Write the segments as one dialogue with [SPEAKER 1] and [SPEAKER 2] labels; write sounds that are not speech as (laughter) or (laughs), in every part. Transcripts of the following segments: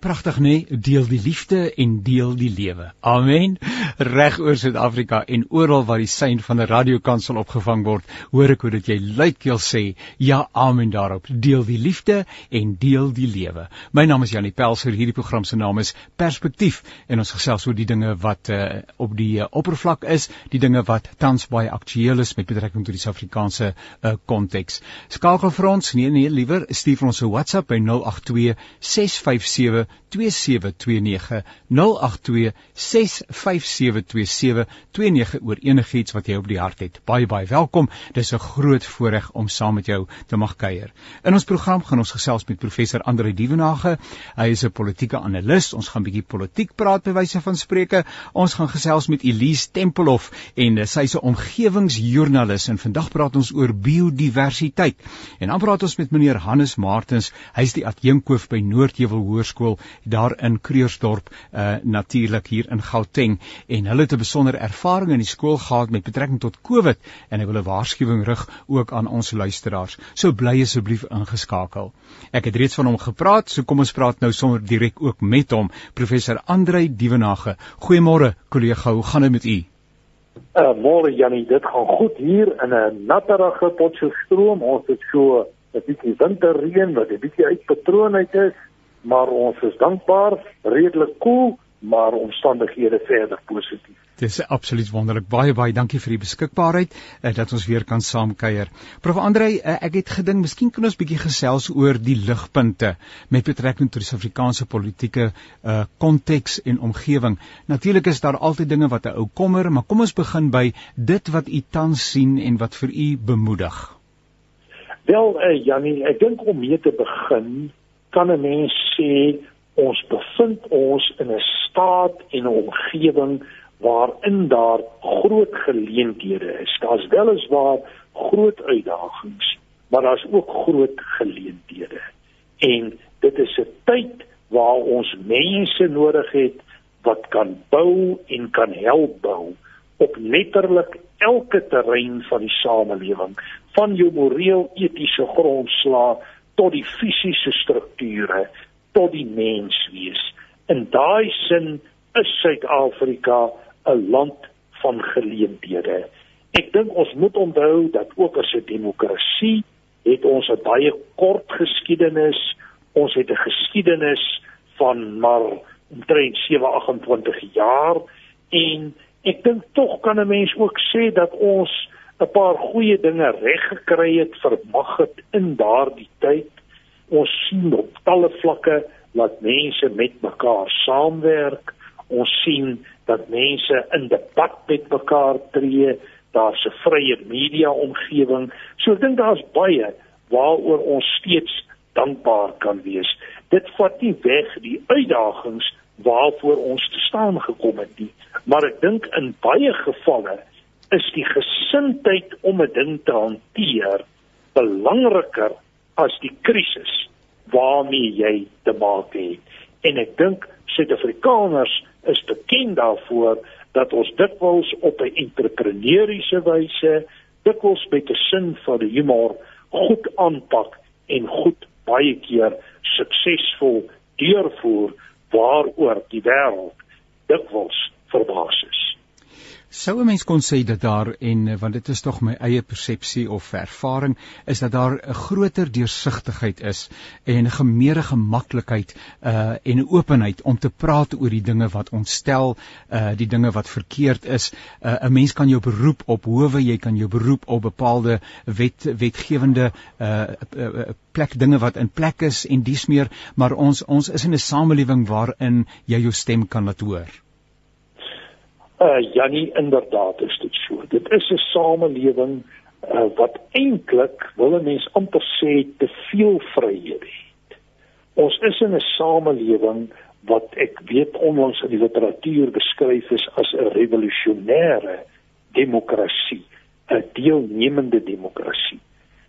[SPEAKER 1] Pragtig nê, nee? deel die liefde en deel die lewe. Amen. Reg oor Suid-Afrika en oral waar die sein van 'n radiokansel opgevang word, hoor ek hoe dit jy luidkeel sê, ja, amen daarop. Deel die liefde en deel die lewe. My naam is Janie Pelser. Hierdie program se naam is Perspektief en ons gesels oor die dinge wat uh, op die uh, oppervlak is, die dinge wat tans baie aktueel is met betrekking tot die Suid-Afrikaanse uh, konteks. Skakel vir ons, nee nee, liewer stuur vir ons 'n WhatsApp by 082 657 2729 oor enigiets wat jy op die hart het. Baie baie welkom. Dis 'n groot voorreg om saam met jou te mag kuier. In ons program gaan ons gesels met professor Andre Dievenage. Hy is 'n politieke analis. Ons gaan bietjie politiek praat by wyse van spreuke. Ons gaan gesels met Elise Tempelhof en sy is 'n omgewingsjoernalis en vandag praat ons oor biodiversiteit. En dan praat ons met meneer Hannes Martens. Hy's die adjunkhoof by Noordheuwel Hoërskool daar in Kreursdorp uh natuurlik hier in Gauteng en hulle het 'n besondere ervaring in die skool gehad met betrekking tot COVID en ek wil 'n waarskuwing rig ook aan ons luisteraars. So bly asseblief ingeskakel. Ek het reeds van hom gepraat, so kom ons praat nou sommer direk ook met hom, professor Andrei Dievenage. Goeiemôre kollega, hoe gaan dit met u?
[SPEAKER 2] Uh môre Janie, dit gaan goed hier in 'n natterige Potchefstroom. Ons het so 'n bietjie winterreën wat 'n bietjie uit patroon uit is maar ons is dankbaar, redelik koel, cool, maar omstandighede verder positief.
[SPEAKER 1] Dis absoluut wonderlik. Baie baie dankie vir die beskikbaarheid uh, dat ons weer kan saamkuier. Prof Andrei, uh, ek het gedink miskien kan ons bietjie gesels oor die ligpunte met betrekking tot die Suid-Afrikaanse politieke uh konteks en omgewing. Natuurlik is daar altyd dinge wat 'n ou kommer, maar kom ons begin by dit wat u tans sien en wat vir u bemoedig.
[SPEAKER 2] Wel, uh, Jannie, ek dink om mee te begin kan 'n mens sê ons bevind ons in 'n staat en 'n omgewing waarin daar groot geleenthede is. Daar's weliswaar groot uitdagings, maar daar's ook groot geleenthede. En dit is 'n tyd waar ons mense nodig het wat kan bou en kan help bou op letterlik elke terrein van die samelewing, van jou moreel etiese grondslag tot die fisiese strukture tot die menswees. In daai sin is Suid-Afrika 'n land van geleenthede. Ek dink ons moet onthou dat ook as 'n demokrasie het ons 'n baie kort geskiedenis. Ons het 'n geskiedenis van maar omtrent 728 jaar en ek dink tog kan 'n mens ook sê dat ons 'n paar goeie dinge reg gekry het vermag het in daardie tyd. Ons sien op talle vlakke dat mense met mekaar saamwerk. Ons sien dat mense in debat met mekaar tree. Daar's 'n vrye media omgewing. So ek dink daar's baie waaroor ons steeds dankbaar kan wees. Dit vat nie weg die uitdagings waarvoor ons te staan gekom het nie, maar ek dink in baie gevalle is die gesindheid om 'n ding te hanteer belangriker as die krisis waarmee jy te maak het. En ek dink Suid-Afrikaners is bekend daarvoor dat ons dikwels op 'n entrepreneuriese wyse, dikwels met 'n sin vir die humor goed aanpak en goed baie keer suksesvol deurvoer waaroor die wêreld dikwels verbaas is.
[SPEAKER 1] Sou 'n mens kon sê dat daar en eh, want dit is tog my eie persepsie of ervaring is dat daar 'n groter deursigtigheid is en 'n gemeere gemaklikheid uh en 'n openheid om te praat oor die dinge wat ontstel, uh die dinge wat verkeerd is. 'n uh, Mens kan jou beroep op howe, jy kan jou beroep op bepaalde wet wetgewende uh, uh plek dinge wat in plek is en dies meer, maar ons ons is in 'n samelewing waarin jy jou stem kan laat hoor.
[SPEAKER 2] Uh Jannie inderdaad is dit so. Dit is 'n samelewing uh, wat eintlik wil 'n mens amper sê te veel vryhede het. Ons is in 'n samelewing wat ek weet onlangs in die literatuur beskryf is as 'n revolusionêre demokrasie, 'n deelnemende demokrasie.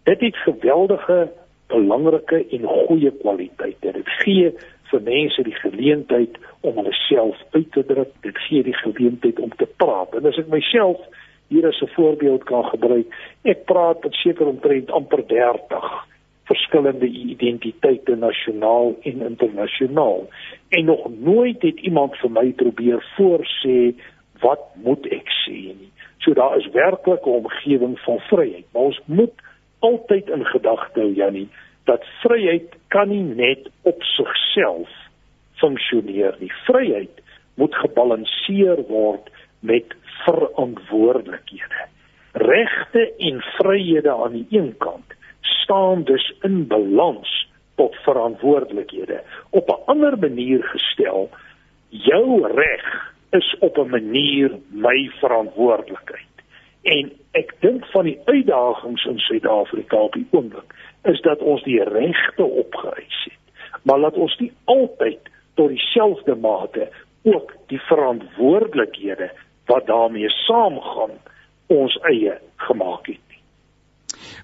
[SPEAKER 2] Dit het geweldige belangrike en goeie kwaliteite. Dit gee vir mense die geleentheid om hulle self uit te druk. Dit gee die geleentheid om te praat. En as ek myself hier as 'n voorbeeld kan gebruik, ek praat met seker omtrent amper 30 verskillende identiteite nasionaal en internasionaal. En nog nooit het iemand vir my probeer voorsê wat moet ek sê nie. So daar is werklik 'n omgewing van vryheid. Maar ons moet altyd in gedagte hou Jannie dat vryheid kan nie net op sigself funksioneer nie. Vryheid moet gebalanseer word met verantwoordelikhede. Regte en vryhede aan die een kant staan dus in balans tot verantwoordelikhede. Op 'n ander manier gestel, jou reg is op 'n manier my verantwoordelikheid. En ek dink van die uitdagings in Suid-Afrika op die oomblik is dat ons die regte opgeëis het. Maar laat ons nie altyd tot dieselfde mate ook die verantwoordelikhede wat daarmee saamgaan ons eie gemaak het.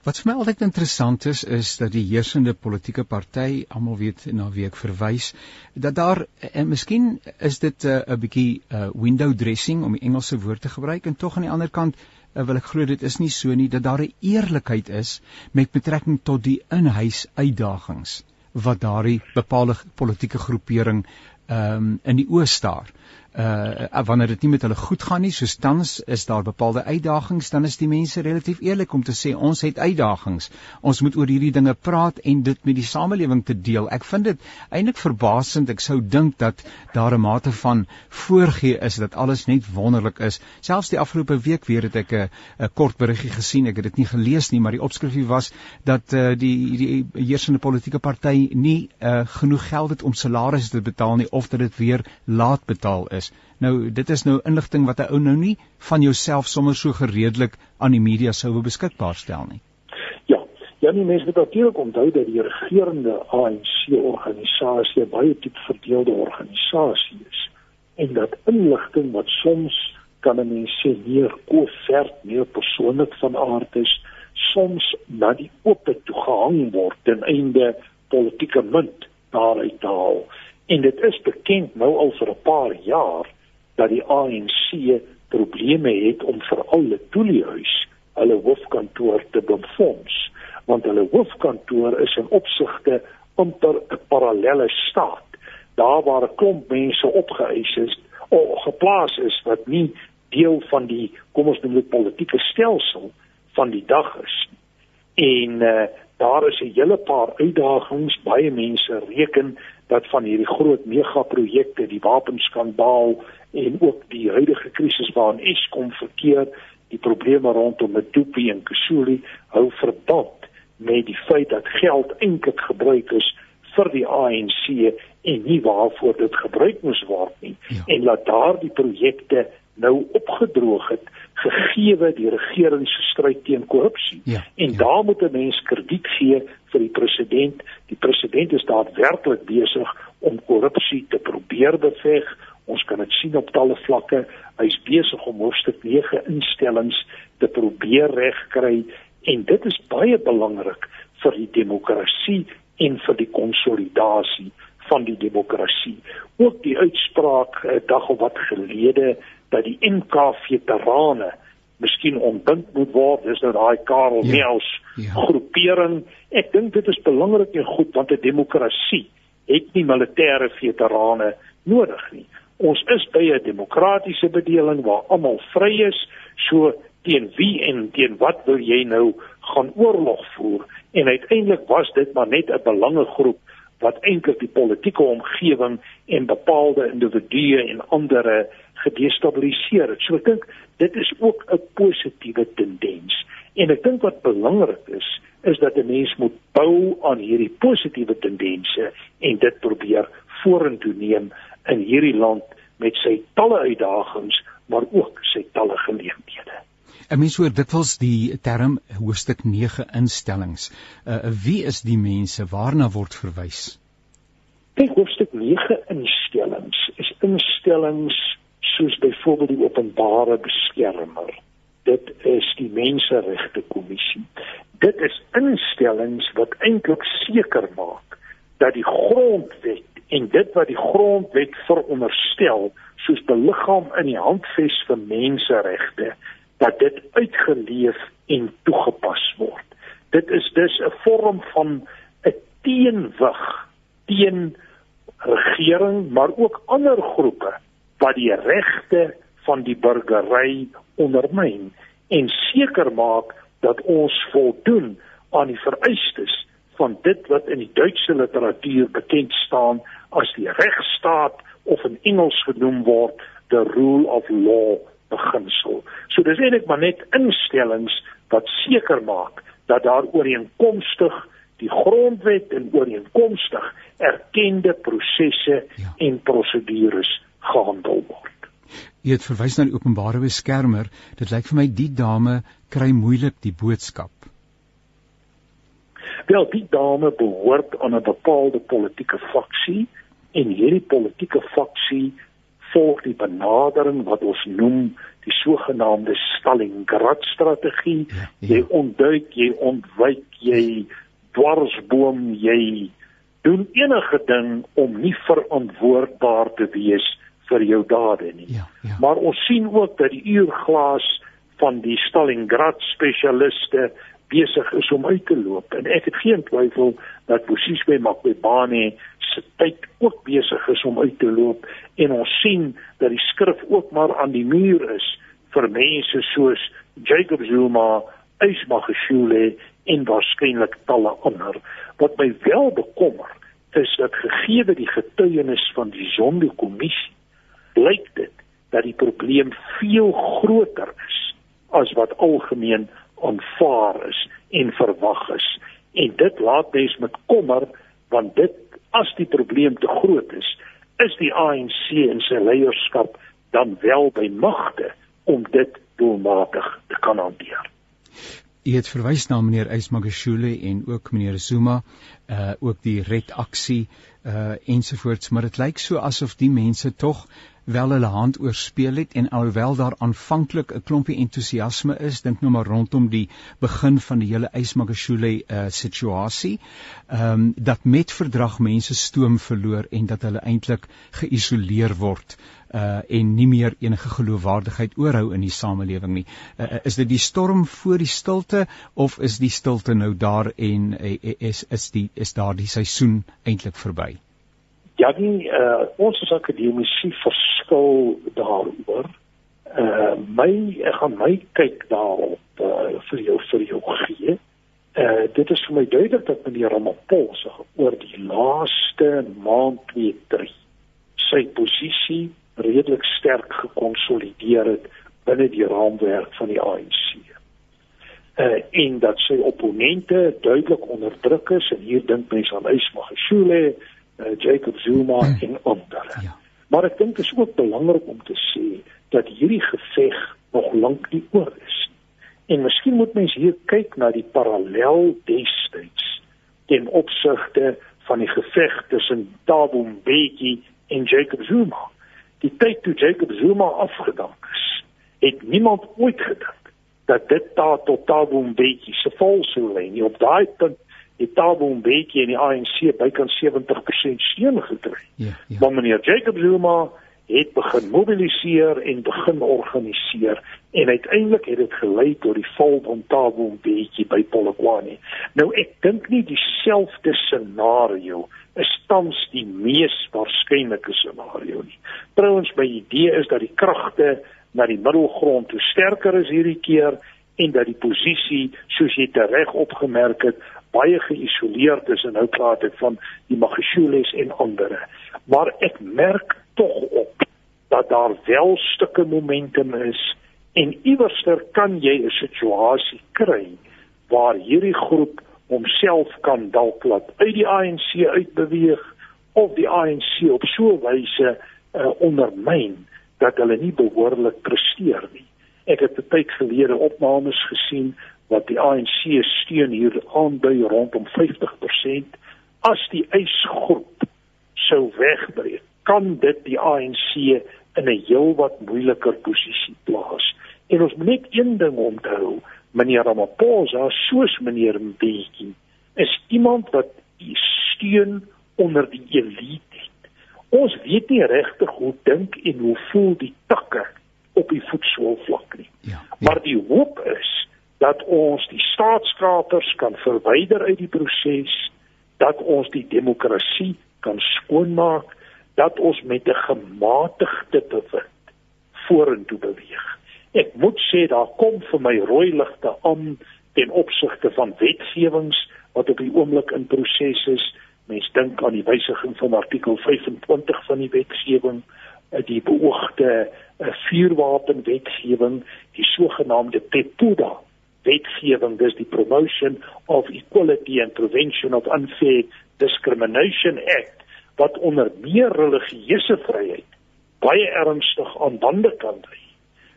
[SPEAKER 1] Wat vir my altyd interessant is is dat die heersende politieke party almal weet na wie ek verwys dat daar en miskien is dit 'n uh, bietjie uh, window dressing om die Engelse woord te gebruik en tog aan die ander kant uh, wil ek glo dit is nie so nie dat daar 'n eerlikheid is met betrekking tot die inhuis uitdagings wat daardie bepaalde politieke groepering um, in die oë staar uh wanneer dit nie met hulle goed gaan nie, soos tans is daar bepaalde uitdagings, dan is die mense relatief eerlik om te sê ons het uitdagings. Ons moet oor hierdie dinge praat en dit met die samelewing te deel. Ek vind dit eintlik verbasend. Ek sou dink dat daar 'n mate van voorgee is dat alles net wonderlik is. Selfs die afgelope week weer het ek 'n 'n kort beriggie gesien. Ek het dit nie gelees nie, maar die opskrifie was dat uh die die heersende politieke party nie uh genoeg geld het om salarisse te betaal nie of dat dit weer laat betaal is. Nou dit is nou inligting wat 'n ou nou nie van jouself sommer so gereedelik aan die media sou beskikbaar stel nie.
[SPEAKER 2] Ja, ja nie mense moet natuurlik onthou dat die regerende ANC organisasie 'n baie diep verdeelde organisasie is en dat inligting wat soms kan 'n mens sê meer koevert, meer persoonlik van aard is, soms na die oop toe gehang word ten einde politieke munt daaruit te haal. En dit is bekend nou al vir 'n paar jaar dat die ANC probleme het om vir alle toeliehuis hulle hoofkantoor te befonds want hulle hoofkantoor is in opsigte amper 'n parallelle staat. Daar waar 'n klomp mense opgeëis is of geplaas is wat nie deel van die kom ons noem dit politieke stelsel van die dag is en uh, daar is 'n hele paar uitdagings baie mense reken dat van hierdie groot megaprojekte, die wapenskandaal en ook die huidige krisis waarin Eskom verkeer, die probleme rondom Medupi en Kusuli hou verband met die feit dat geld eintlik gebruik is vir die ANC en nie waarvoor dit gebruik moes word nie ja. en laat daardie projekte nou opgedroog het gegee die regering se stryd teen korrupsie. Ja, en ja. daar moet 'n mens krediet gee vir die president. Die president is daadwerklik besig om korrupsie te probeer beveg. Ons kan dit sien op talle vlakke. Hy's besig om hoofstuk 9 instellings te probeer regkry en dit is baie belangrik vir die demokrasie en vir die konsolidasie van die demokrasie. Ook die uitspraak 'n dag of wat gelede dat die NK veterane miskien ontbind moet word. Dis nou daai Karel ja, Meels ja. groepering. Ek dink dit is belangrik en goed want 'n demokrasie het nie militêre veterane nodig nie. Ons is by 'n demokratiese bedeling waar almal vry is. So teen wie en teen wat wil jy nou gaan oorlog voer? En uiteindelik was dit maar net 'n belangegroep wat eintlik die politieke omgewing en bepaalde individue en ander gedestabiliseer het. So ek dink dit is ook 'n positiewe tendens. En ek dink wat belangrik is, is dat 'n mens moet bou aan hierdie positiewe tendense en dit probeer vorentoe neem in hierdie land met sy talle uitdagings, maar ook sy talle.
[SPEAKER 1] 'n Mens hoor dikwels die term hoofstuk 9 instellings. Uh wie is die mense waarna word verwys?
[SPEAKER 2] Kyk, hoofstuk 9 instellings is instellings soos byvoorbeeld die openbare beskermer. Dit is die menseregte kommissie. Dit is instellings wat eintlik seker maak dat die grondwet en dit wat die grondwet veronderstel soos beliggaam in die handves vir menseregte dat dit uitgeleef en toegepas word. Dit is dus 'n vorm van teenwig teen regering maar ook ander groepe wat die regte van die burgery ondermyn en seker maak dat ons voldoen aan die vereistes van dit wat in die Duitse literatuur bekend staan as die regstaat of in Engels genoem word the rule of law beginsel. So dis eintlik maar net instellings wat seker maak dat daar ooreenkomstig die grondwet en ooreenkomstig erkende prosesse ja. en prosedures gehandel word.
[SPEAKER 1] Jy het verwys na die openbare beskermer. Dit lyk vir my die dame kry moeilik die boodskap.
[SPEAKER 2] Wel, die dame behoort aan 'n bepaalde politieke faksie en hierdie politieke faksie volg die benadering wat ons noem die sogenaamde Stalingrad strategie. Ja, ja. Jy ontduik, jy ontwyk, jy dwarsboom, jy doen enige ding om nie verantwoordbaar te wees vir jou dade nie. Ja, ja. Maar ons sien ook dat die uurglas van die Stalingrad spesialiste besig is om uit te loop. En ek het geen twyfel dat Bosiswe Makbane se tyd ook besig is om uit te loop. En ons sien dat die skrif ook maar aan die muur is vir mense soos Jacob Zuma, Ismagashule en waarskynlik talle ander. Wat my wel bekommer is dat gegee die getuienis van die Zondo-kommissie blyk dit dat die probleem veel groter is as wat algemeen aanvaar is en verwag is en dit laat mens met kommer want dit as die probleem te groot is is die ANC en sy leierskap dan wel by magte om dit doelmatig te kan hanteer.
[SPEAKER 1] Jy het verwys na meneer Ysmagashule en ook meneer Zuma, uh ook die red aksie uh ensovoorts, maar dit lyk so asof die mense tog wel hulle hand oorspeel het en alhoewel daar aanvanklik 'n klompie entoesiasme is, dink nou maar rondom die begin van die hele Ysmagashule uh, situasie, ehm um, dat met verdrag mense stoom verloor en dat hulle eintlik geïsoleer word uh en nie meer enige geloofwaardigheid oorhou in die samelewing nie. Uh, is dit die storm voor die stilte of is die stilte nou daar en uh, is is die is daar die seisoen eintlik verby?
[SPEAKER 2] Ja, die uh, ons as akademici verskil daaroor. Uh my ek gaan my kyk daarop uh, vir jou vir jou gee. Uh dit is vir my duidelik dat meneer Ramaphosa oor die laaste maand twee drie sy posisie redelik sterk gekonsolideer het binne die raamwerk van die ANC. Uh en dat sy opponente duidelik onderdruk is en hier dink mense aan Ismagashule uh, Jacob Zuma mm. en ander. Ja. Maar ek dink dit is ook belangrik om te sê dat hierdie geveg nog lank nie oor is. En miskien moet mens hier kyk na die parallel destyds ten opsigte van die geveg tussen Thabo Mbeki en Jacob Zuma. Die tyd toe Jacob Zuma afgedank is, het niemand ooit gedink dat dit daar tot Thabo Mbeki se val sou lê nie. Op daai punt het Thabo Mbeki en die ANC bykans 70% steun gekry. Ja, ja. Maar meneer Jacob Zuma het begin mobiliseer en begin organiseer en uiteindelik het dit gelei tot die val van Thabo Mbeki by Polokwane. Nou ek dink nie dieselfde scenario is tans die mees waarskynlike scenario nie. Trouwens my idee is dat die kragte na die middelgrond toe sterker is hierdie keer en dat die posisie soos jy reg opgemerk het baie geïsoleerd is en nou praat ek van die Magishules en ander. Maar ek merk tog op dat daar wel stukke momentum is en iewerster kan jy 'n situasie kry waar hierdie groep homself kan dalk laat uit die ANC uitbeweeg of die ANC op so 'n wyse uh, ondermyn dat hulle nie behoorlik presteer nie. Ek het 'n tyd gelede opnames gesien wat die ANC steun hier aandui rondom 50% as die eisgroep sou wegbreek kan dit die ANC in 'n heelwat moeiliker posisie plaas en ons moet net een ding onthou meneer Ramaphosa soos meneer Mbeki is iemand wat steun onder die elite het ons weet nie regtig hoe dink en hoe voel die takke op die voetsoolvlak. Maar die hoop is dat ons die staatskapers kan verwyder uit die proses dat ons die demokrasie kan skoonmaak, dat ons met 'n gematigde bewind vorentoe beweeg. Ek moet sê daar kom vir my rooi ligte aan ten opsigte van wetgewings wat op die oomblik in proses is. Mens dink aan die wysiging van artikel 25 van die wetgewing, eh, die beoogde eh, vuurwapenwetgewing, die sogenaamde PEPUDA wetgewing, dis die Promotion of Equality and Prevention of Unfair Discrimination Act wat onder meer religieuse vryheid baie ernstig aan bande kan lê.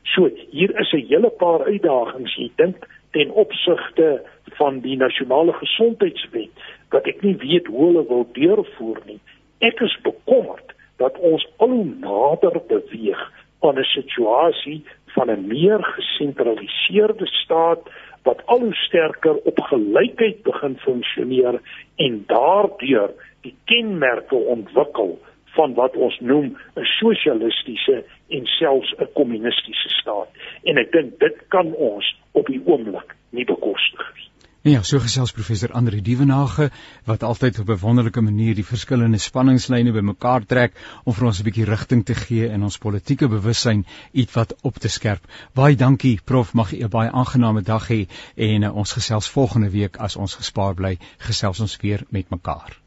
[SPEAKER 2] So hier is 'n hele paar uitdagings. Ek dink ten opsigte van die nasionale gesondheidswet wat ek nie weet hoe hulle wil deurvoer nie. Ek is bekommerd dat ons al hoe nader beweeg aan 'n situasie van 'n meer gesentraliseerde staat wat al hoe sterker op gelykheid begin funksioneer en daardeur die kenmerke ontwikkel van wat ons noem 'n sosialistiese en selfs 'n kommunistiese staat. En ek dink dit kan ons op die oomblik nie bekostig nie.
[SPEAKER 1] Ja, so gesels professor Andre Dievenage wat altyd op 'n wonderlike manier die verskillende spanningslyne bymekaar trek om vir ons 'n bietjie rigting te gee in ons politieke bewussyn iets wat op te skerp. Baie dankie prof, mag jy 'n baie aangename dag hê en uh, ons gesels volgende week as ons gespaar bly, gesels ons weer met mekaar.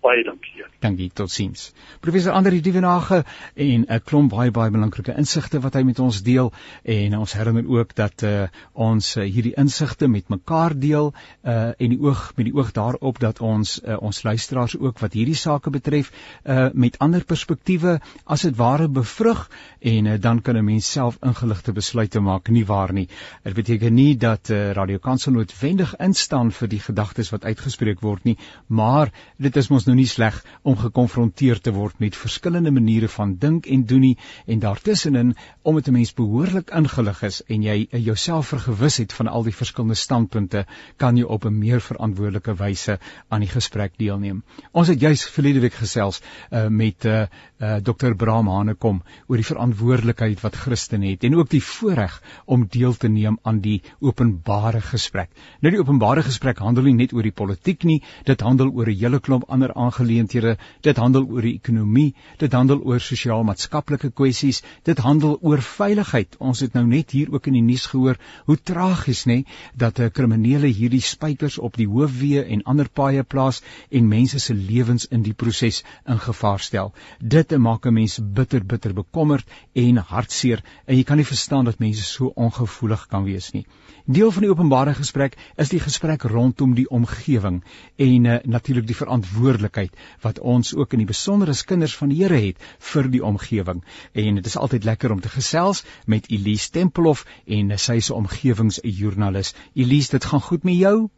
[SPEAKER 2] Baie dankie.
[SPEAKER 1] Dankie, totsiens. Professor Andri Dievenage en 'n klomp baie baie belangrike insigte wat hy met ons deel en ons herinner ook dat uh, ons uh, hierdie insigte met mekaar deel uh, en die oog met die oog daarop dat ons uh, ons luisteraars ook wat hierdie sake betref uh, met ander perspektiewe as dit ware bevrug en uh, dan kan 'n mens self ingeligte besluite maak nie waar nie. Dit beteken nie dat uh, Radio Kansel noodwendig instaan vir die gedagtes wat uitgespreek word nie, maar dit is mos nou nie sleg om gekonfronteer te word met verskillende maniere van dink en doen nie en daartussenin om dit 'n mens behoorlik ingelig is en jy jouself vergewis het van al die verskillende standpunte kan jy op 'n meer verantwoordelike wyse aan die gesprek deelneem. Ons het juis verlede week gesels uh, met uh, uh, Dr. Braam Hanekom oor die verantwoordelikheid wat Christen het en ook die voorreg om deel te neem aan die openbare gesprek. Nou die openbare gesprek handel nie net oor die politiek nie, dit handel oor 'n hele klomp ander aangeleenthede dit handel oor die ekonomie, dit handel oor sosiaal-maatskaplike kwessies, dit handel oor veiligheid. Ons het nou net hier ook in die nuus gehoor hoe tragies nê dat 'n eh, kriminele hierdie spykers op die hoofweë en ander paaie plaas en mense se lewens in die proses in gevaar stel. Dit maak 'n mens bitter bitter bekommerd en hartseer en jy kan nie verstaan dat mense so ongevoelig kan wees nie. Deel van die openbare gesprek is die gesprek rondom die omgewing en uh, natuurlik die verantwoordelikheid wat ons ook in die besonder as kinders van die Here het vir die omgewing. En dit is altyd lekker om te gesels met Elise Tempelhof en sy is 'n omgewingsjoernalis. Elise, dit gaan goed met jou?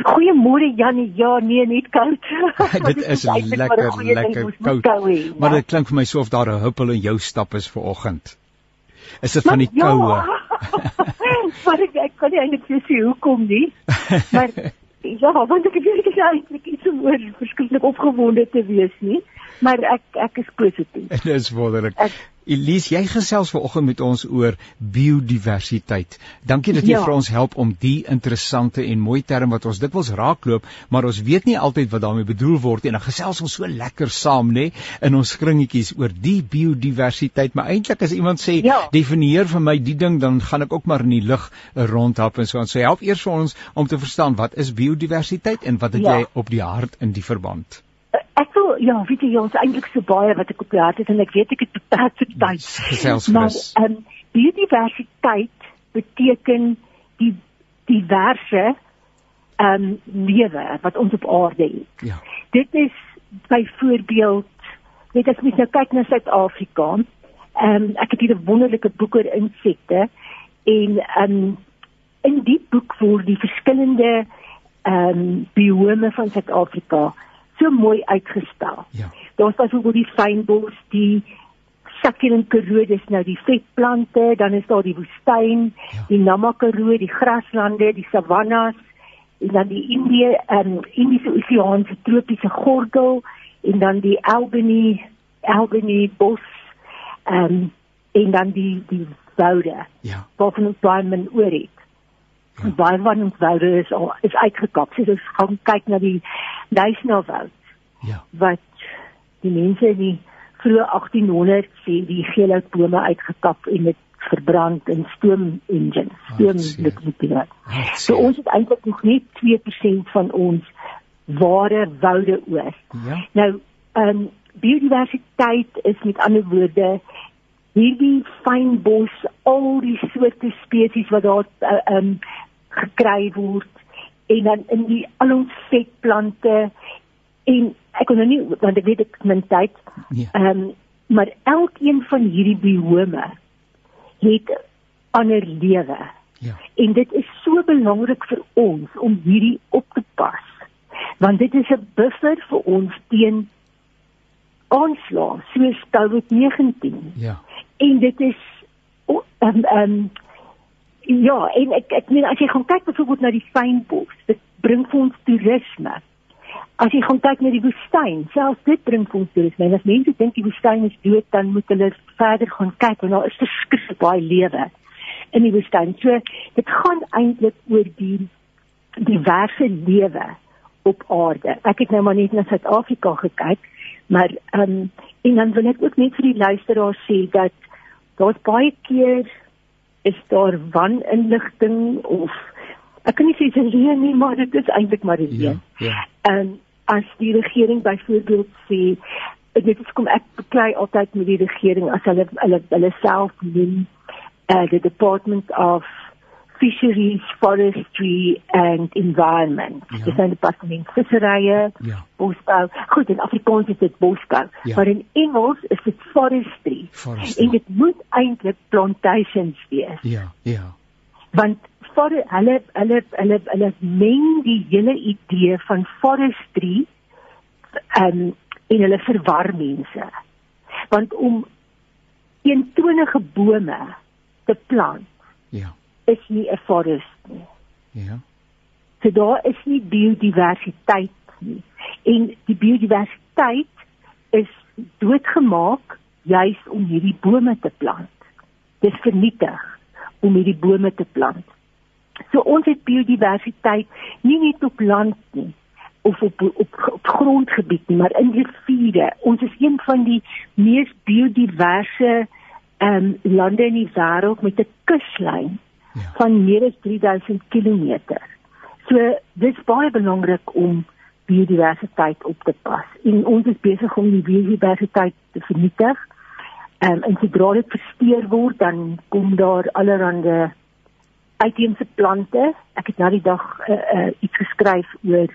[SPEAKER 3] Goeiemôre Janie. Ja, nee, net koud. (laughs)
[SPEAKER 1] dit is lekker lekker koud. Maar dit klink vir my so of daar 'n huppel in jou stap is vir oggend. Is dit van die ja. koue? (laughs)
[SPEAKER 3] maar ek, ek kan nie eintlik sê hoekom nie. Maar (laughs) ja, want ek weet ek is eintlik iets om oor verskriklik opgewonde te wees nie, maar ek ek is positief. (laughs)
[SPEAKER 1] Dit is wonderlik. Ek, Elise, jy gesels vanoggend met ons oor biodiversiteit. Dankie dat jy ja. vir ons help om die interessante en mooi term wat ons dikwels raakloop, maar ons weet nie altyd wat daarmee bedoel word en dan gesels ons so lekker saam, nê, in ons kringetjies oor die biodiversiteit. Maar eintlik as iemand sê, ja. definieer vir my die ding, dan gaan ek ook maar in die lug rondhap en so aan. So help eers vir ons om te verstaan wat is biodiversiteit en wat het ja. jy op die hart in die verband?
[SPEAKER 3] Ek wil ja, weet jy ons eintlik so baie wat ek op die hart het en ek weet ek het beperkte tyd.
[SPEAKER 1] Maar
[SPEAKER 3] ehm um, biodiversiteit beteken die diverse ehm um, lewe wat ons op aarde het. Ja. Dit is byvoorbeeld weet as mens nou kyk na Suid-Afrika, ehm um, ek het hier 'n wonderlike boek oor insekte en ehm um, in die boek word die verskillende ehm um, biome van Suid-Afrika so mooi uitgestel. Ja. Daar's byvoorbeeld die fynbos, die Sakien Karoo, dis nou die vetplante, dan is daar die woestyn, ja. die Namakaroo, die graslande, die savannas en dan die Indië en um, Indiese Oseaanse tropiese gordel en dan die Albany Albany bos um, en dan die die woude. Ja. Waarvan ons baie min oor het. Ja. Baie van ons woude is al is uitgekap. So ons gaan kyk na die Duisnelwoud.
[SPEAKER 1] Ja.
[SPEAKER 3] Wat die mense in die vroeë 1800 sê die geelhoutbome uitgekap en dit verbrand in stoom engines, stoom lokomotief. So ons het eintlik nog net 2% van ons ware woude oor.
[SPEAKER 1] Ja.
[SPEAKER 3] Nou, ehm um, biodiversiteit is met ander woorde hierdie fynbos, al die soorte spesies wat daar uh, um, gekry word en dan in die al ons vetplante en ek kon nou nie want ek weet ek min tyd.
[SPEAKER 1] Ja.
[SPEAKER 3] Ehm ja. um, maar elkeen van hierdie biome het ander lewe.
[SPEAKER 1] Ja.
[SPEAKER 3] En dit is so belangrik vir ons om hierdie op te pas. Want dit is 'n buffer vir ons teen aanslae soos COVID-19.
[SPEAKER 1] Ja.
[SPEAKER 3] En dit is ehm um, um, ja, en ek ek meen as jy gaan kyk byvoorbeeld na die fynbos, dit bring vir ons toerisme. As jy gaan kyk na die woestyn, selfs dit bring vir ons toerisme. As mense dink die woestyn is dood, dan moet hulle verder gaan kyk want daar is verskriklik baie lewe in die woestyn. So dit gaan eintlik oor die diverse lewe op aarde. Ek het nou maar net na Suid-Afrika gekyk, maar ehm um, en dan wil ek ook net vir die luisteraars sê dat daar's baie keer is daar waninligting of ek kan nie sê dit is nie, maar dit is eintlik maar dit.
[SPEAKER 1] Ja. Ja.
[SPEAKER 3] En as die regering byvoorbeeld sê dit is kom ek beklei altyd met die regering as hulle hulle hulle self noem uh, the department of fisheries, forestry and environment. Ja. Dis 'n departement visserye,
[SPEAKER 1] ja.
[SPEAKER 3] bosbou. Goed, in Afrikaans is dit bosbou, ja. maar in Engels is dit forestry.
[SPEAKER 1] forestry.
[SPEAKER 3] En dit moet eintlik plantations wees.
[SPEAKER 1] Ja, ja.
[SPEAKER 3] Want vir hulle hulle hulle hulle meng die hele idee van forestry um, en hulle verwar mense. Want om eentonige bome te plant.
[SPEAKER 1] Ja
[SPEAKER 3] is nie 'n forest nie.
[SPEAKER 1] Ja.
[SPEAKER 3] So daar is nie biodiversiteit nie. En die biodiversiteit is doodgemaak juis om hierdie bome te plant. Dis vernietig om hierdie bome te plant. So ons het biodiversiteit nie net op land nie of op op, op grondgebied nie, maar in riviere. Ons is een van die mees biodiverse ehm um, lande in die wêreld met 'n kuslyn ja. van meer as 3000 km. So dis baie belangrik om biodiversiteit op te pas. En ons is besig om die biodiversiteit te vernietig. Um, en sodra dit versteur word, dan kom daar allerlei uitheemse plante. Ek het nou die dag uh, uh, iets geskryf oor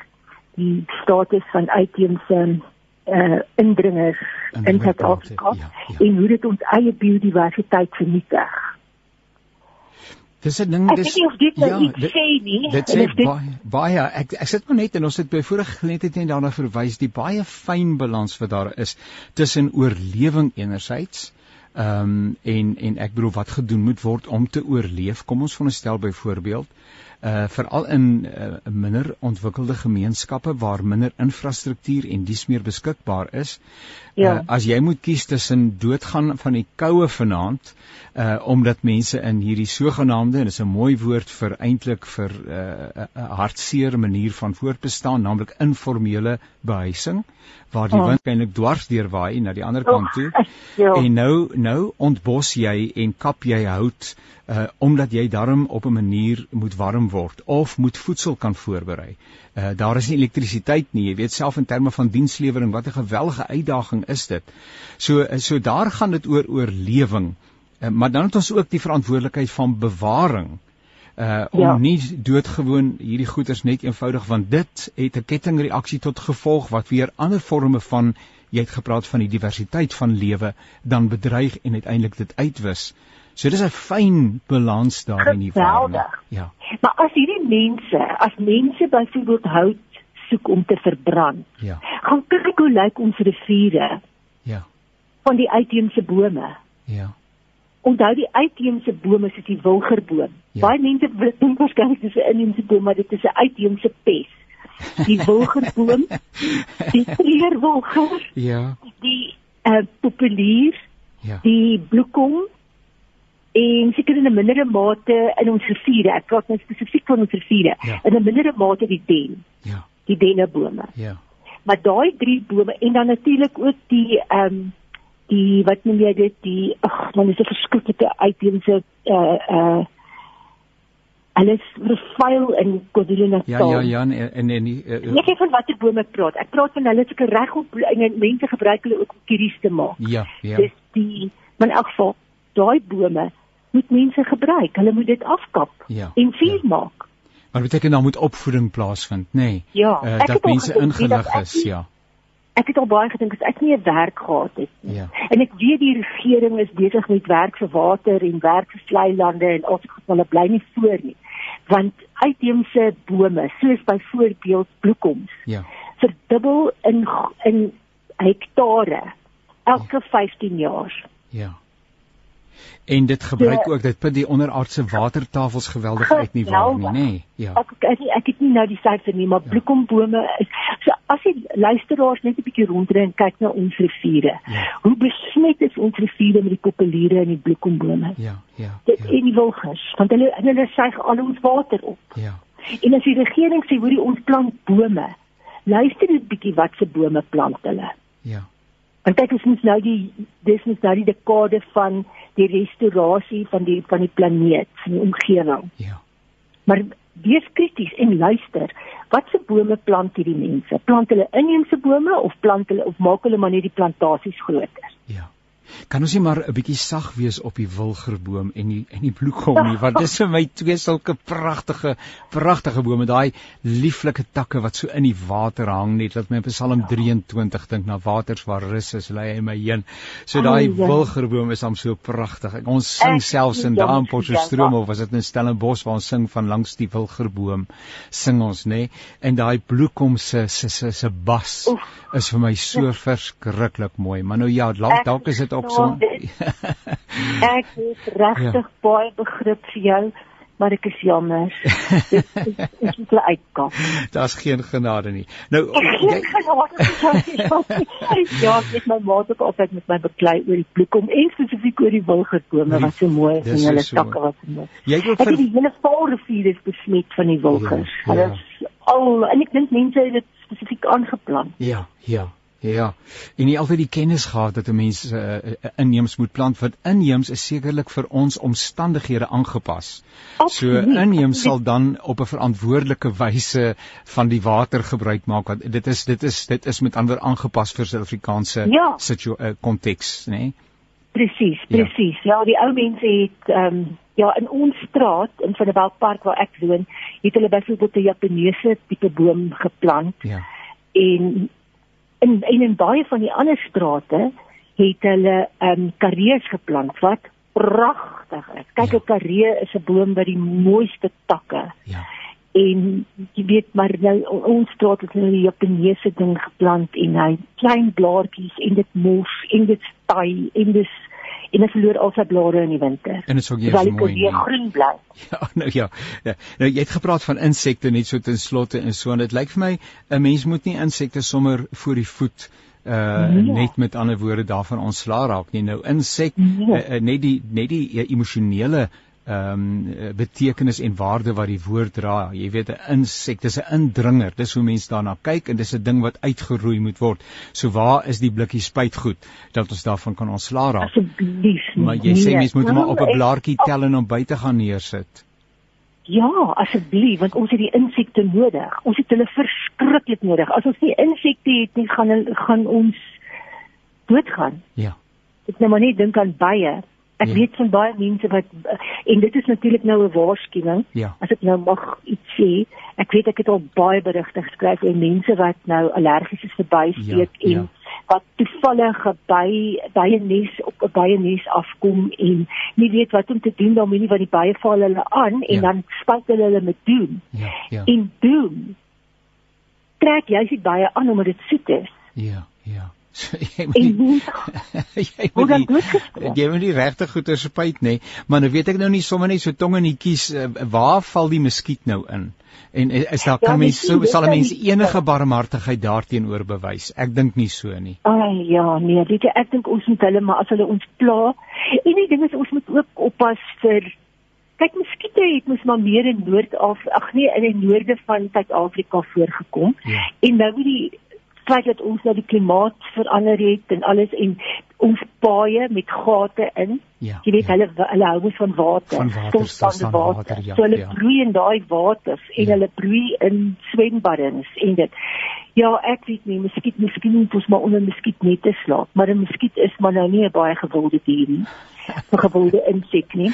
[SPEAKER 3] die status van uitheemse uh indringers in Suid-Afrika ja, ja. en hoe dit ons eie biodiversiteit vernietig.
[SPEAKER 1] Dis 'n ding dis
[SPEAKER 3] nou ja, dit sê nie.
[SPEAKER 1] Dit sê baie baie ek ek sit maar net en ons het by vorige geleentheid net daarna verwys die baie fyn balans wat daar is tussen oorlewing enerzijds ehm um, en en ek bedoel wat gedoen moet word om te oorleef. Kom ons veronderstel byvoorbeeld uh veral in uh, minder ontwikkelde gemeenskappe waar minder infrastruktuur en dies meer beskikbaar is.
[SPEAKER 3] Ja. Uh,
[SPEAKER 1] as jy moet kies tussen doodgaan van die koue vanaand uh omdat mense in hierdie sogenaamde en dis 'n mooi woord vir eintlik vir 'n uh, uh, hartseer manier van voortbestaan, naamlik informele behuising waar die oh. wind eintlik dwars deur waai na die ander kant toe. Oh, (laughs) en nou nou ontbos jy en kap jy hout uh omdat jy darm op 'n manier moet warm word of moet voedsel kan voorberei. Uh daar is nie elektrisiteit nie. Jy weet self in terme van dienslewering wat 'n geweldige uitdaging is dit. So so daar gaan dit oor oorlewing. Uh, maar dan het ons ook die verantwoordelikheid van bewaring. Uh om ja. nie doodgewoon hierdie goeders net eenvoudig want dit het 'n kettingreaksie tot gevolg wat weer ander forme van jy het gepraat van die diversiteit van lewe dan bedreig en uiteindelik dit uitwis. So dis 'n fyn balans daar in die wêreld. Ja.
[SPEAKER 3] Maar as hierdie mense, as mense byvoorbeeld hout soek om te verbrand.
[SPEAKER 1] Ja.
[SPEAKER 3] Gaan kyk hoe lyk ons riviere.
[SPEAKER 1] Ja.
[SPEAKER 3] Van die uitheemse bome.
[SPEAKER 1] Ja.
[SPEAKER 3] Onthou die uitheemse bome soos die wilgerboom. Ja. Baie mense dink (laughs) waarskynlik dis 'n inheemse boom, maar dit is 'n uitheemse pes. Die wilgerboom, (laughs) die kleurwilger.
[SPEAKER 1] Ja.
[SPEAKER 3] Die uh, populier.
[SPEAKER 1] Ja.
[SPEAKER 3] Die bloekom en seker in 'n mindere mate in ons riviere. Ek praat nou spesifiek van ons riviere. Ja. In 'n mindere mate die den. Ja. Die dennebome. Ja. Maar daai drie bome en dan natuurlik ook die ehm um, die wat noem jy dit die ag man is 'n verskriklike uitheemse uh uh alles vervuil in KwaZulu-Natal.
[SPEAKER 1] Ja ja ja en en, en die
[SPEAKER 3] uh, Ek weet van watter bome ek praat. Ek praat van hulle seker reg op en mense gebruik hulle ook om kieries te maak.
[SPEAKER 1] Ja ja.
[SPEAKER 3] Dis die in elk geval daai bome moet mense gebruik. Hulle moet dit afkap ja, en vuur ja. maak.
[SPEAKER 1] Maar beteken dan moet opvoeding plaasvind, nê? Nee.
[SPEAKER 3] Ja,
[SPEAKER 1] uh, dat mense ingelig is, ja.
[SPEAKER 3] Ek het al baie gedink as ek nie 'n werk gehad het nie. Ja. En ek weet die regering is besig met werk vir water en werk vir vlei lande en ons hulle bly nie voor nie. Want uitheemse bome, soos byvoorbeeld bloekoms, ja. verdubbel in in hektare elke ja. 15 jaar.
[SPEAKER 1] Ja. En dit gebruik ja. ook dit put die onderaardse watertafels geweldig uit nie waar nie, nê? Nee.
[SPEAKER 3] Ja. Ek, ek ek het nie nou die syfer nie, maar ja. bloekombome is so as jy luisteraars net 'n bietjie rondry en kyk na ons riviere. Ja. Hoe besmet is ons riviere met die populiere en die bloekombome?
[SPEAKER 1] Ja, ja.
[SPEAKER 3] Dit ja. en die wilgers, want hulle hulle suig al ons water op.
[SPEAKER 1] Ja.
[SPEAKER 3] En as die regering sê hoor jy ons plant bome, luister net bietjie wat se bome plant hulle.
[SPEAKER 1] Ja.
[SPEAKER 3] Want kyk ons moet nou die dis moet nou die dekade van die restaurasie van die van die planeet, van die omgewing.
[SPEAKER 1] Ja.
[SPEAKER 3] Maar wees krities en luister. Watse bome plant hierdie mense? Plant hulle inheemse bome of plant hulle of maak hulle maar net die plantasies groter?
[SPEAKER 1] Ja. Kan ons nie maar 'n bietjie sag wees op die wilgerboom en die en die bloekom nie want dis vir my twee sulke pragtige pragtige bome daai lieflike takke wat so in die water hang net laat my op Psalm 23 dink na waters waar rus is lê hy my heen. So daai wilgerboom is hom so pragtig. Ons sing selfs in daai Potchefstroom of was dit in Stellenbosch waar ons sing van langs die wilgerboom sing ons nê nee? en daai bloekom se se se se bas is vir my so verskriklik mooi. Maar nou ja, dalk is dit ook so. (laughs)
[SPEAKER 3] ek het regtig ja. baie begrip vir jou, maar ek is jammer. Dit (laughs) is 'n uitkom.
[SPEAKER 1] Daar's geen genade nie. Nou
[SPEAKER 3] geen genade. (laughs) ja, ek het my maat ook altyd met my beklei oor die bloekom en spesifiek oor die wilgerkome wat so mooi is en hulle takke wat so mooi. Jy het vir... die hele Vaalrivier is besmet van die wilgers. Ja, ja. Hulle is al en ek dink mense het dit spesifiek aangeplant.
[SPEAKER 1] Ja, ja. Ja. En nie altyd die kennis gehad dat 'n mens uh, inheems moet plant want inheems is sekerlik vir ons omstandighede aangepas. So inheems sal dan op 'n verantwoordelike wyse van die water gebruik maak want dit is dit is dit is met ander aangepas vir Suid-Afrikaanse ja. konteks, uh, nê? Nee?
[SPEAKER 3] Presies, presies. Ja. ja, die ou mense het ehm um, ja, in ons straat in Vanderbijl Park waar ek woon, het hulle byvoorbeeld 'n Japaneese tipe boom geplant. Ja. En in en in baie van die ander strate het hulle ehm um, karrees geplant wat pragtig is. Kyk, 'n ja. karree is 'n boom met die mooiste takke. Ja. En jy weet maar nou ons straat het nou die Japaneese ding geplant en hy klein blaartjies en dit mos en dit staai en dit en dit verloor al sy blare in die winter.
[SPEAKER 1] En dit is ook nie mooi nie.
[SPEAKER 3] Groen bly. (laughs)
[SPEAKER 1] Ja, nou ja. ja. Nou jy het gepraat van insekte net so ten slotte en so en dit lyk vir my 'n mens moet nie insekte sommer voor die voet uh nee. net met ander woorde daarvan ontslaa raak nie. Nou insek nee. uh, uh, net die net die uh, emosionele ehm um, betekenis en waarde wat die woord dra. Jy weet 'n insek, dis 'n indringer. Dis hoe mense daarna kyk en dis 'n ding wat uitgeroei moet word. So waar is die blikkie spuitgoed dat ons daarvan kan ontslaa raak?
[SPEAKER 3] Asseblief.
[SPEAKER 1] Maar jy nee. sê mense moet hom op 'n blaartjie tel en hom buite gaan neersit.
[SPEAKER 3] Ja, asseblief, want ons het die insekte nodig. Ons het hulle verskriklik nodig. As ons nie insekte het nie, gaan gaan ons doodgaan.
[SPEAKER 1] Ja.
[SPEAKER 3] Ek nou maar net dink aan baie Ek ja. weet van baie mense wat en dit is natuurlik nou 'n waarskuwing.
[SPEAKER 1] Ja.
[SPEAKER 3] As ek nou mag iets sê, ek weet ek het al baie berigte geskryf oor mense wat nou allergies is vir bysteek ja, en ja. wat toevallig by by 'n nes op 'n baie nes afkom en nie weet wat om te doen daarmee nie want die baie val hulle aan en ja. dan spuit hulle hulle met doen.
[SPEAKER 1] Ja, ja.
[SPEAKER 3] En doen trek jy sit baie aan omdat dit soet is.
[SPEAKER 1] Ja, ja. (laughs) jy moet nie, (laughs) jy moet nie, jy moet nie regtig goeie spyt nê, maar nou weet ek nou nie sommer net so tong in die kies uh, waar val die muskiet nou in? En eh, is daar ja, kan mens so sal 'n mens enige barmhartigheid daarteenoor bewys? Ek dink nie so nie.
[SPEAKER 3] Ag ja, nee, weet jy ek dink ons moet hulle maar as hulle ons pla, En die ding is ons moet ook oppas vir kyk muskiete het mos maar meer in Noord-Afrika, ag nee, in die noorde van Suid-Afrika voorgekom. Ja. En nou die feit dat ons nou die klimaat verander het en alles en ons paaie met gate in. Ja, jy weet ja. hulle hulle hou mos van water,
[SPEAKER 1] van water, van water. water
[SPEAKER 3] ja, so hulle ja. broei in daai water en ja. hulle broei in swembaddens en dit. Ja, ek weet nie, miskien miskien moet ons maar onder miskien net te slaap, maar 'n miskien is maar nou nie 'n baie gewilde dier nie. (laughs) 'n Gewilde insek nie.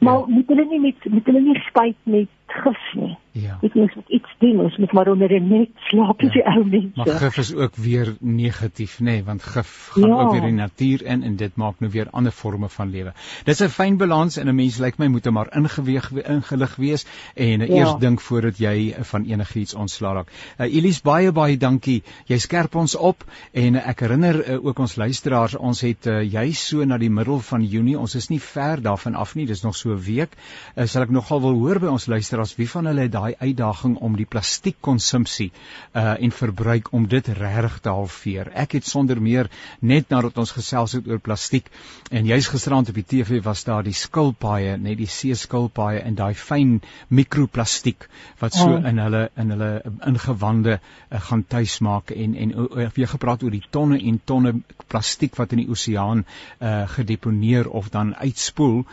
[SPEAKER 3] Maar ja. moet hulle nie met moet hulle nie spuit met gif nie. Ja. Dit moet iets doen, ons moet maar onder 'n net slaap as ja. die ou mense.
[SPEAKER 1] Maar gif is ook weer negatief, nê, nee, want gif gaan ja. ook weer die natuur in en dit maak nou weer ander forme van lewe. Dis 'n fyn balans en 'n mens lyk like my moet maar ingeweeg ingelig wees en ja. eers dink voordat jy van enigiets ontslaa raak. Uh, Elise baie baie dankie. Jy skerp ons op en ek herinner uh, ook ons luisteraars, ons het uh, jy so na die middel van Junie, ons is nie ver daarvan af nie, dis nog so 'n week. Uh, sal ek nogal wil hoor by ons luisteraars wie van hulle het daai uitdaging om die plastiekkonsumpsie uh en verbruik om dit reg te halveer. Ek het sonder meer net nadat ons gesels het oor plastiek en jy's gisterand op die TV was daar die skilpaaie, net die see skilpaaie en daai fyn mikroplastiek wat so oh. in hulle in hulle ingewande uh, gaan tuis maak en en uh, jy gepraat oor die tonne en tonne plastiek wat in die oseaan uh gedeponeer of dan uitspoel.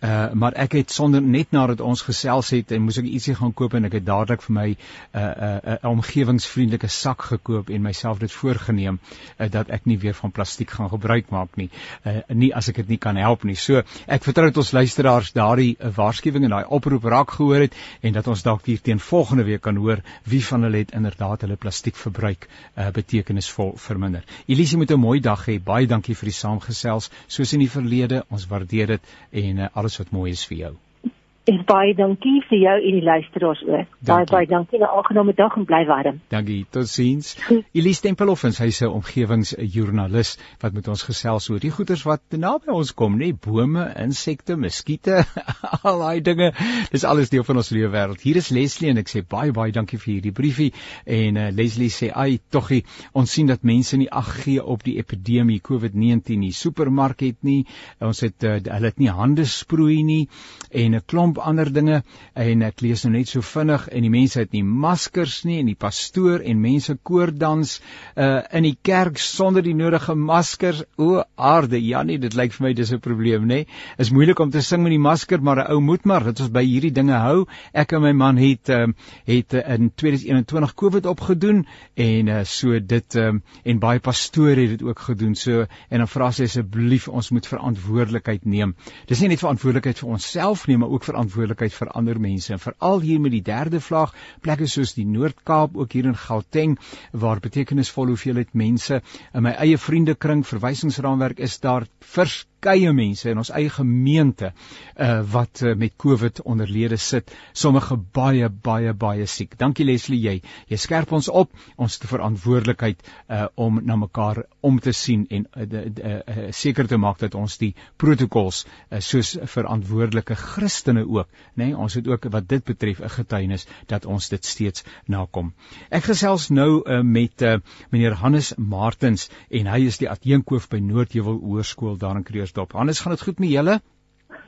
[SPEAKER 1] Uh maar ek het sonder net nadat ons gesels het en moes ek ietsie gaan koop en ek het dadelik vir my 'n uh, 'n uh, omgewingsvriendelike sak gekoop en myself dit voorgenem uh, dat ek nie weer van plastiek gaan gebruik maak nie. Uh, nie as ek dit nie kan help nie. So ek vertrou dat ons luisteraars daardie uh, waarskuwing en daai oproep raak gehoor het en dat ons dalk hier teen volgende week kan hoor wie van hulle het inderdaad hulle plastiekverbruik uh, betekenisvol verminder. Elise moet 'n mooi dag hê. Baie dankie vir die saamgesels soos in die verlede. Ons waardeer dit en uh, alles wat mooi is vir jou.
[SPEAKER 3] En baie dankie vir jou en die luisteraars ook. Baie baie dankie. 'n Aangename dag en bly warm.
[SPEAKER 1] Dankie. Totsiens. Elise Tempelhoff, sy's 'n omgewingsjoernalis wat met ons gesels oor die goeters wat naby ons kom, nê, bome, insekte, muskiete, (laughs) al daai dinge. Dis alles deel van ons lewe wêreld. Hier is Leslie en ek sê baie baie dankie vir hierdie briefie en uh, Leslie sê, "Ai, toggie, ons sien dat mense nie ag gee op die epidemie COVID-19 nie. Supermark het nie, ons het uh, hulle het nie hande sproei nie en 'n klomp klomp ander dinge en ek lees nou net so vinnig en die mense het nie maskers nie en die pastoor en mense koordans uh in die kerk sonder die nodige maskers. O aarde Jannie dit lyk vir my dis 'n probleem nê? Is moeilik om te sing met die masker maar 'n ou moet maar. Dit ons by hierdie dinge hou. Ek en my man het uh, het uh, in 2021 covid opgedoen en uh, so dit um, en baie pastore het dit ook gedoen. So en dan vra sy asseblief ons moet verantwoordelikheid neem. Dis nie net verantwoordelikheid vir onsself nie maar ook vir verantwoordelikheid vir ander mense. En veral hier met die derde vlaag plekke soos die Noord-Kaap ook hier in Gauteng waar betekenisvol hoeveelheid mense in my eie vriendekring verwysingsraamwerk is daar vers verskeie mense in ons eie gemeente uh wat uh, met COVID onderlede sit, sommige baie baie baie siek. Dankie Leslie jy. Jy skerp ons op ons te verantwoordelikheid uh om na mekaar om te sien en seker uh, uh, te maak dat ons die protokols uh, soos verantwoordelike Christene ook, nê, nee, ons het ook wat dit betref 'n getuienis dat ons dit steeds nakom. Ek gesels nou uh, met uh, meneer Hannes Martens en hy is die adjunkhoof by Noordheuwel Hoërskool daar in Kreeus dop. Hannes, gaan dit goed met julle?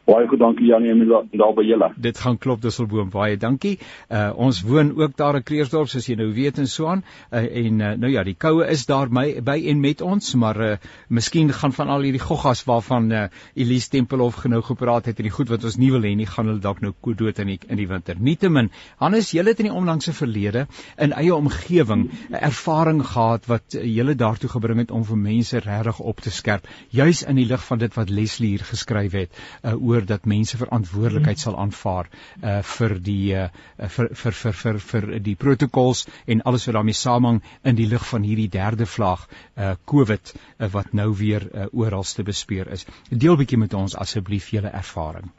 [SPEAKER 4] Baie goed, dankie Janie en daar by julle.
[SPEAKER 1] Dit gaan klop Dusselboom, baie dankie. Uh ons woon ook daar in Kreersdorp soos jy nou weet en so aan. Uh, en uh, nou ja, die koue is daar my by en met ons, maar uh miskien gaan van al hierdie goggas waarvan uh Elise Tempelhof genou gepraat het en die goed wat ons nie wil hê nie, gaan hulle dalk nou koud dood in die in die winter. Nietemin, Hannes, julle het in die onlangse verlede in eie omgewing 'n ervaring gehad wat julle daartoe gebring het om vir mense regtig op te skerp, juis in die lig van dit wat Leslie hier geskryf het. Uh daaroor dat mense verantwoordelikheid sal aanvaar uh vir die uh vir vir vir vir vir die protokols en alles wat daarmee saamhang in die lig van hierdie derde vlaag uh COVID uh, wat nou weer uh, oral te bespeer is. Deel bietjie met ons asseblief julle ervaring.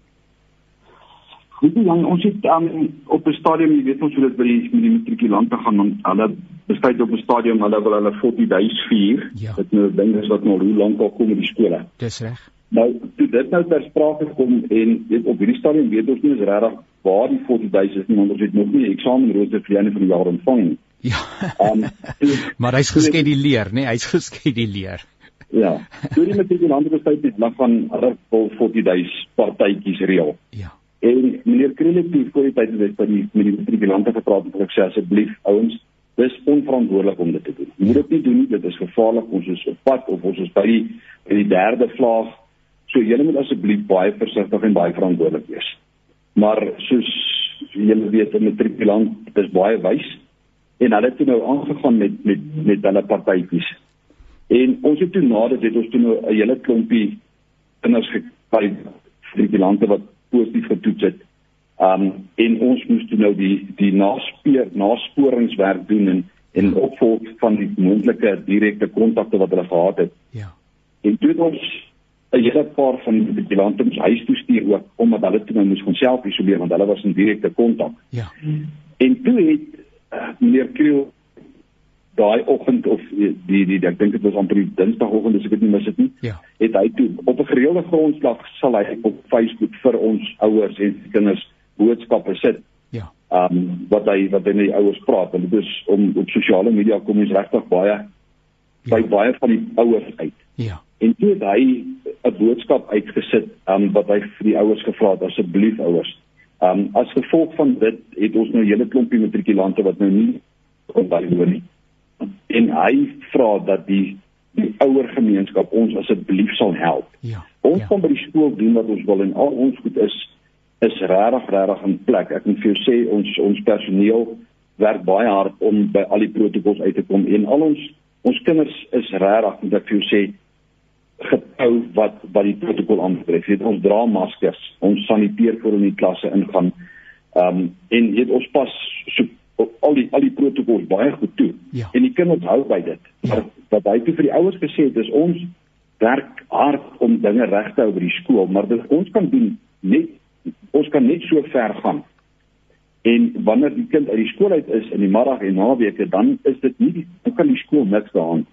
[SPEAKER 4] Goed, dan ons het um, op 'n stadium, jy weet ons hoe dit by die met die matrikulante gaan, dan hulle besluit op 'n stadium hulle wil hulle 40 days vier. Ja. Dit nou ding is wat nou hoe lank al kom in die skole.
[SPEAKER 1] Dis reg.
[SPEAKER 4] Nou, toe dit nou ter sprake kom en weet op hierdie stadium weet ons nie is regtig waar die 40000 is nie, want ons het nog nie eksamenrooster vir enige van die jaar ontvang nie.
[SPEAKER 1] Ja. Um, (laughs) maar hy's geskeduleer, nê? Nee, hy's geskeduleer.
[SPEAKER 4] ja. Toe die matrikulante besluit het lag van hulle vol 40 days partytjies reël.
[SPEAKER 1] Ja.
[SPEAKER 4] En meneer Kreletief voor die tyd het hy by die met die matrikulante gepraat en gesê asseblief ouens, dis onverantwoordelik om dit te doen. Jy moet dit nie doen nie, dit is gevaarlik. Ons is op pad of ons is by die by die derde vlaag. So julle moet asseblief baie versigtig en baie verantwoordelik wees. Maar soos julle weet, 'n matrikulant is baie wys en hulle het nou aangegaan met met met hulle partytjies. En ons het toe nadat het ons toe nou 'n hele klompie kinders gekry matrikulante wat positief getoets het. Um en ons moes toe nou die die naspeer nasporingswerk doen en en opvolg van die moontlike direkte kontakte wat hulle gehad het.
[SPEAKER 1] Ja.
[SPEAKER 4] En toe het ons 'n hele paar van die matrikulante ons huis toe stuur ook omdat hulle toe nou moes gaan self isoleer want hulle was in direkte kontak.
[SPEAKER 1] Ja.
[SPEAKER 4] En toe het uh, meneer Kriel daai oggend of die die, die ek dink dit was amper die Dinsdagoggend as ek dit nie mis het nie.
[SPEAKER 1] Ja.
[SPEAKER 4] Het hy toe op 'n gereelde grondslag sal hy op Facebook vir ons ouers en kinders boodskappe sit.
[SPEAKER 1] Ja.
[SPEAKER 4] Um wat hy wat hy met die ouers praat en dit is om op sosiale media kom ons regtig baie by ja. baie van die ouers uit.
[SPEAKER 1] Ja.
[SPEAKER 4] En toe het hy 'n boodskap uitgesit um wat hy vir die ouers gevra het asseblief ouers. Um as gevolg van dit het ons nou 'n hele klompie matrikulante wat nou nie kon bywoon nie en hy vra dat die die ouer gemeenskap ons asseblief sal help.
[SPEAKER 1] Ja.
[SPEAKER 4] Ons
[SPEAKER 1] ja.
[SPEAKER 4] kan by die skool doen wat ons wil en al ons goed is is regtig regtig in plek. Ek moet vir jou sê ons ons personeel werk baie hard om by al die protokols uit te kom en al ons ons kinders is regtig moet ek vir jou sê gehou wat wat die protokol aanbetref. Jy weet ons dra maskers, ons saniteer voor in die klasse ingaan. Ehm um, en jy weet ons pas so al die al die protokols baie goed toe.
[SPEAKER 1] Ja.
[SPEAKER 4] En die kinders hou by dit.
[SPEAKER 1] Ja.
[SPEAKER 4] Maar wat hy toe vir die ouers gesê het is ons werk hard om dinge reg te hou by die skool, maar dit ons kan doen net ons kan net so ver gaan. En wanneer die kind uit die skool uit is in die middag en naweke, dan is dit nie die, kan die skool niks daaraan.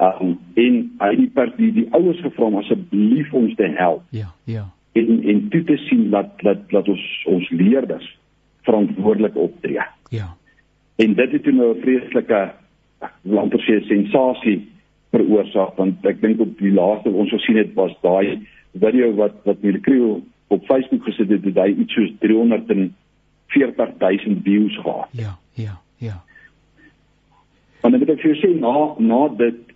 [SPEAKER 4] Um en hy die per die, die ouers gevra om asseblief ons te help.
[SPEAKER 1] Ja, ja.
[SPEAKER 4] En en toe te sien dat dat dat ons ons leerders verantwoordelik optree.
[SPEAKER 1] Ja.
[SPEAKER 4] En dit het toe nou 'n vreeslike langer sê sensasie veroorsaak want ek dink op die laaste ons gesien het was daai video wat wat Mercreo op Facebook gesit het, het hy iets soos 340 000 views gehad.
[SPEAKER 1] Ja, ja, ja.
[SPEAKER 4] Want ek moet vir jou sê na na dit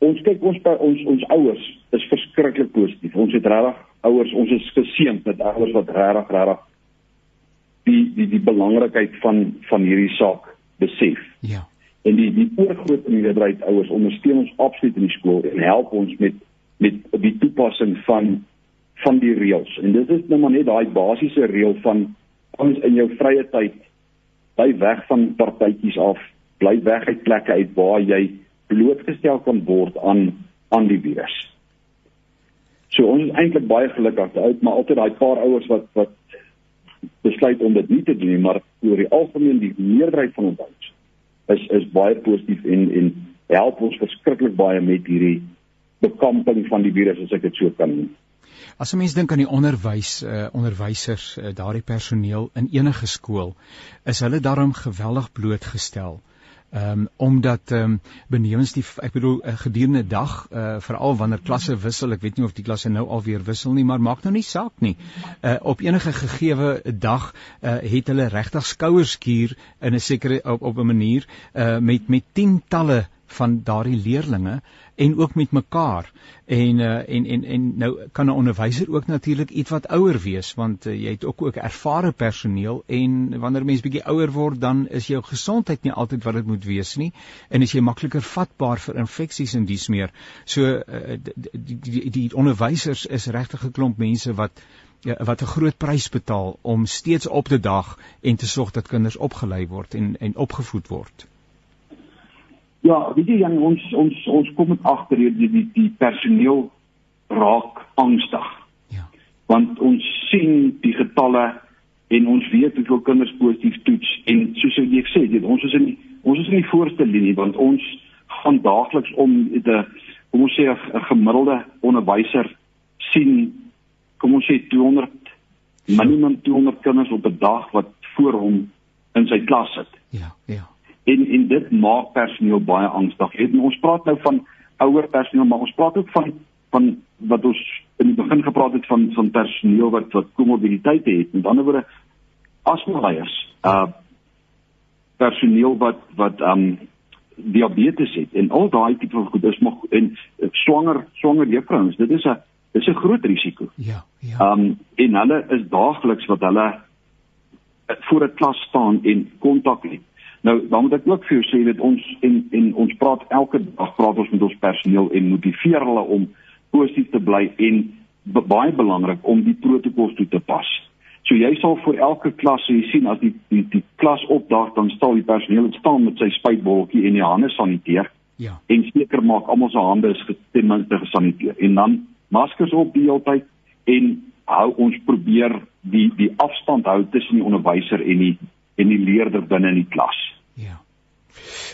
[SPEAKER 4] ons kyk ons by ons ons ouers is verskriklik positief. Ons het regtig ouers, ons is geseënd met ouers wat regtig regtig die die die belangrikheid van van hierdie saak besef.
[SPEAKER 1] Ja.
[SPEAKER 4] En die die oorgroot meerderheid ouers ondersteun ons absoluut in die skool en help ons met met die toepassing van van die reëls. En dit is nou maar net daai basiese reël van ons in jou vrye tyd bly weg van partytjies af, bly weg uit plekke uit waar jy blootgestel kan word aan aan die virus. So ons is eintlik baie gelukkig, maar altyd daai paar ouers wat wat besluit om dit nie te doen nie, maar oor die algemeen die meerderheid van ons ouers is is baie positief en en help ons verskriklik baie met hierdie bekamping van die virus as ek dit so kan noem.
[SPEAKER 1] As 'n mens dink aan die onderwys, uh, onderwysers, uh, daardie personeel in enige skool, is hulle daarom geweldig blootgestel ehm um, omdat ehm um, benewens die ek bedoel 'n uh, gedurende dag uh, veral wanneer klasse wissel ek weet nie of die klasse nou alweer wissel nie maar maak nou nie saak nie. Uh, op enige gegeewe dag uh, het hulle regtig skouerskuur in 'n sekere op op 'n manier uh, met met tientalle van daardie leerlinge en ook met mekaar en uh, en en en nou kan 'n onderwyser ook natuurlik iets wat ouer wees want uh, jy het ook ook ervare personeel en wanneer mens bietjie ouer word dan is jou gesondheid nie altyd wat dit moet wees nie en as jy makliker vatbaar vir infeksies en dies meer so uh, die, die, die, die onderwysers is regtig 'n klomp mense wat ja, wat 'n groot prys betaal om steeds op te dag en te sorg dat kinders opgelei word en en opgevoed word.
[SPEAKER 4] Ja, weet jy Jan, ons ons ons kom met agter die die die personeel raak angstig.
[SPEAKER 1] Ja.
[SPEAKER 4] Want ons sien die getalle en ons weet hoeveel kinders positief toets en soos jy sê, dit ons is in ons is in die voorste linie want ons gaan daagliks om die kom ons sê 'n gemiddelde onderwyser sien kom ons sê 200 minimum 200 kinders op 'n dag wat voor hom in sy klas sit.
[SPEAKER 1] Ja, ja
[SPEAKER 4] en en dit maak personeel baie angstig. Het ons praat nou van ouer personeel, maar ons praat ook van van wat ons in die begin gepraat het van van personeel wat wat komorbiditeite het. Met ander woorde asmaleiers, uh personeel wat wat um diabetes het en al daai tipe van goed is mag en uh, swanger swanger juffrouens, dit is 'n dis 'n groot risiko.
[SPEAKER 1] Ja, ja.
[SPEAKER 4] Um en hulle is daagliks wat hulle uh, voor 'n klas staan en kontak het. Nou, dan moet ek ook vir jou sê dat ons en en ons praat elke dag praat ons met ons personeel en motiveer hulle om positief te bly en baie belangrik om die protokols toe te pas. So jy sal vir elke klas jy sien as die die, die klas opdaag dan staan die personeel staan met sy spuitbolletjie en die hande saniteer.
[SPEAKER 1] Ja.
[SPEAKER 4] En seker maak almal se hande is ten minste gesaniteer en dan maskers op die hele tyd en hou ons probeer die die afstand hou tussen die onderwyser en die en die leerder binne in die klas.
[SPEAKER 1] Ja.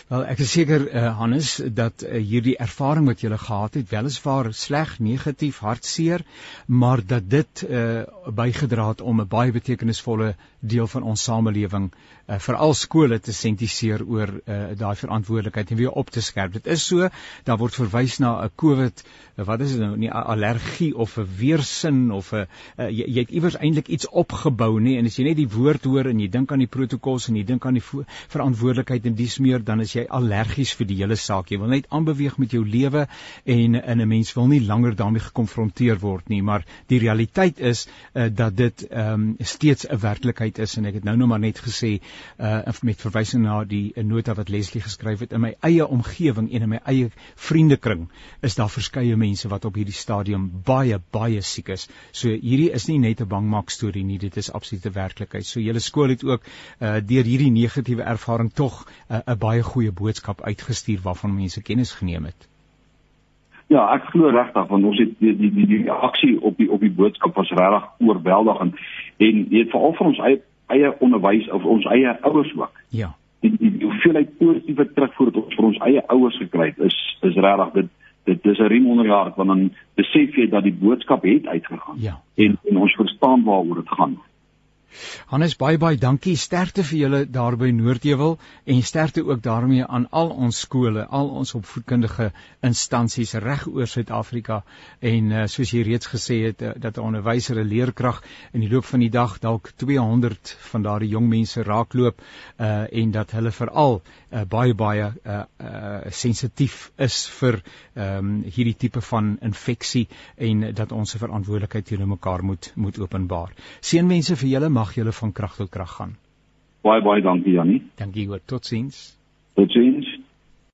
[SPEAKER 1] Wel ek is seker uh, Hannes dat uh, hierdie ervaring wat jy gehad het weliswaar sleg, negatief, hartseer, maar dat dit uh, bygedra het om 'n baie betekenisvolle deel van ons samelewing uh, veral skole te sentiseer oor uh, daai verantwoordelikheid en weer op te skerp. Dit is so, daar word verwys na 'n COVID, wat is dit nou, nie allergie of 'n weersin of 'n uh, jy, jy het iewers eintlik iets opgebou nie en as jy net die woord hoor en jy dink aan die protokols en jy dink aan die verantwoordelikheid en dis meer dan is jy allergies vir die hele saak. Jy wil net aanbeweeg met jou lewe en in 'n mens wil nie langer daarmee gekonfronteer word nie, maar die realiteit is uh, dat dit um, steeds 'n werklikheid is en ek het nou nog maar net gesê uh met verwysing na die nota wat Leslie geskryf het in my eie omgewing en in my eie vriendekring is daar verskeie mense wat op hierdie stadium baie baie siek is. So hierdie is nie net 'n bangmaak storie nie, dit is absolute werklikheid. So julle skool het ook uh deur hierdie negatiewe ervaring tog 'n uh, baie goeie boodskap uitgestuur waarvan mense kennis geneem het.
[SPEAKER 4] Ja, ek glo regtig want ons het die die die, die reaksie op die op die boodskap was regtig oorweldigend en jy het veral vir ons eie eie onderwys of ons eie ouers ook.
[SPEAKER 1] Ja.
[SPEAKER 4] Die die, die hoeveelheid positiewe terugvoer wat ons vir ons eie ouers gekry het is is regtig dit dit dis 'n riem onder die hart want dan besef jy dat die boodskap het uitgegaan.
[SPEAKER 1] Ja.
[SPEAKER 4] En en ons verstaan waaroor dit gaan.
[SPEAKER 1] Hannes baie baie dankie. Sterkte vir julle daar by Noordheuwel en sterkte ook daarmee aan al ons skole, al ons opvoedkundige instansies reg oor Suid-Afrika. En uh, soos jy reeds gesê het uh, dat 'n onderwyser 'n leerkrag in die loop van die dag dalk 200 van daardie jong mense raakloop uh en dat hulle veral uh, baie baie uh, uh sensitief is vir ehm um, hierdie tipe van infeksie en dat ons se verantwoordelikheid teenoor mekaar moet moet openbaar. Seënwense vir julle mag julle van krag tot krag gaan.
[SPEAKER 4] Baie baie dankie Jannie.
[SPEAKER 1] Dankie hoor. Totsiens.
[SPEAKER 4] Totsiens.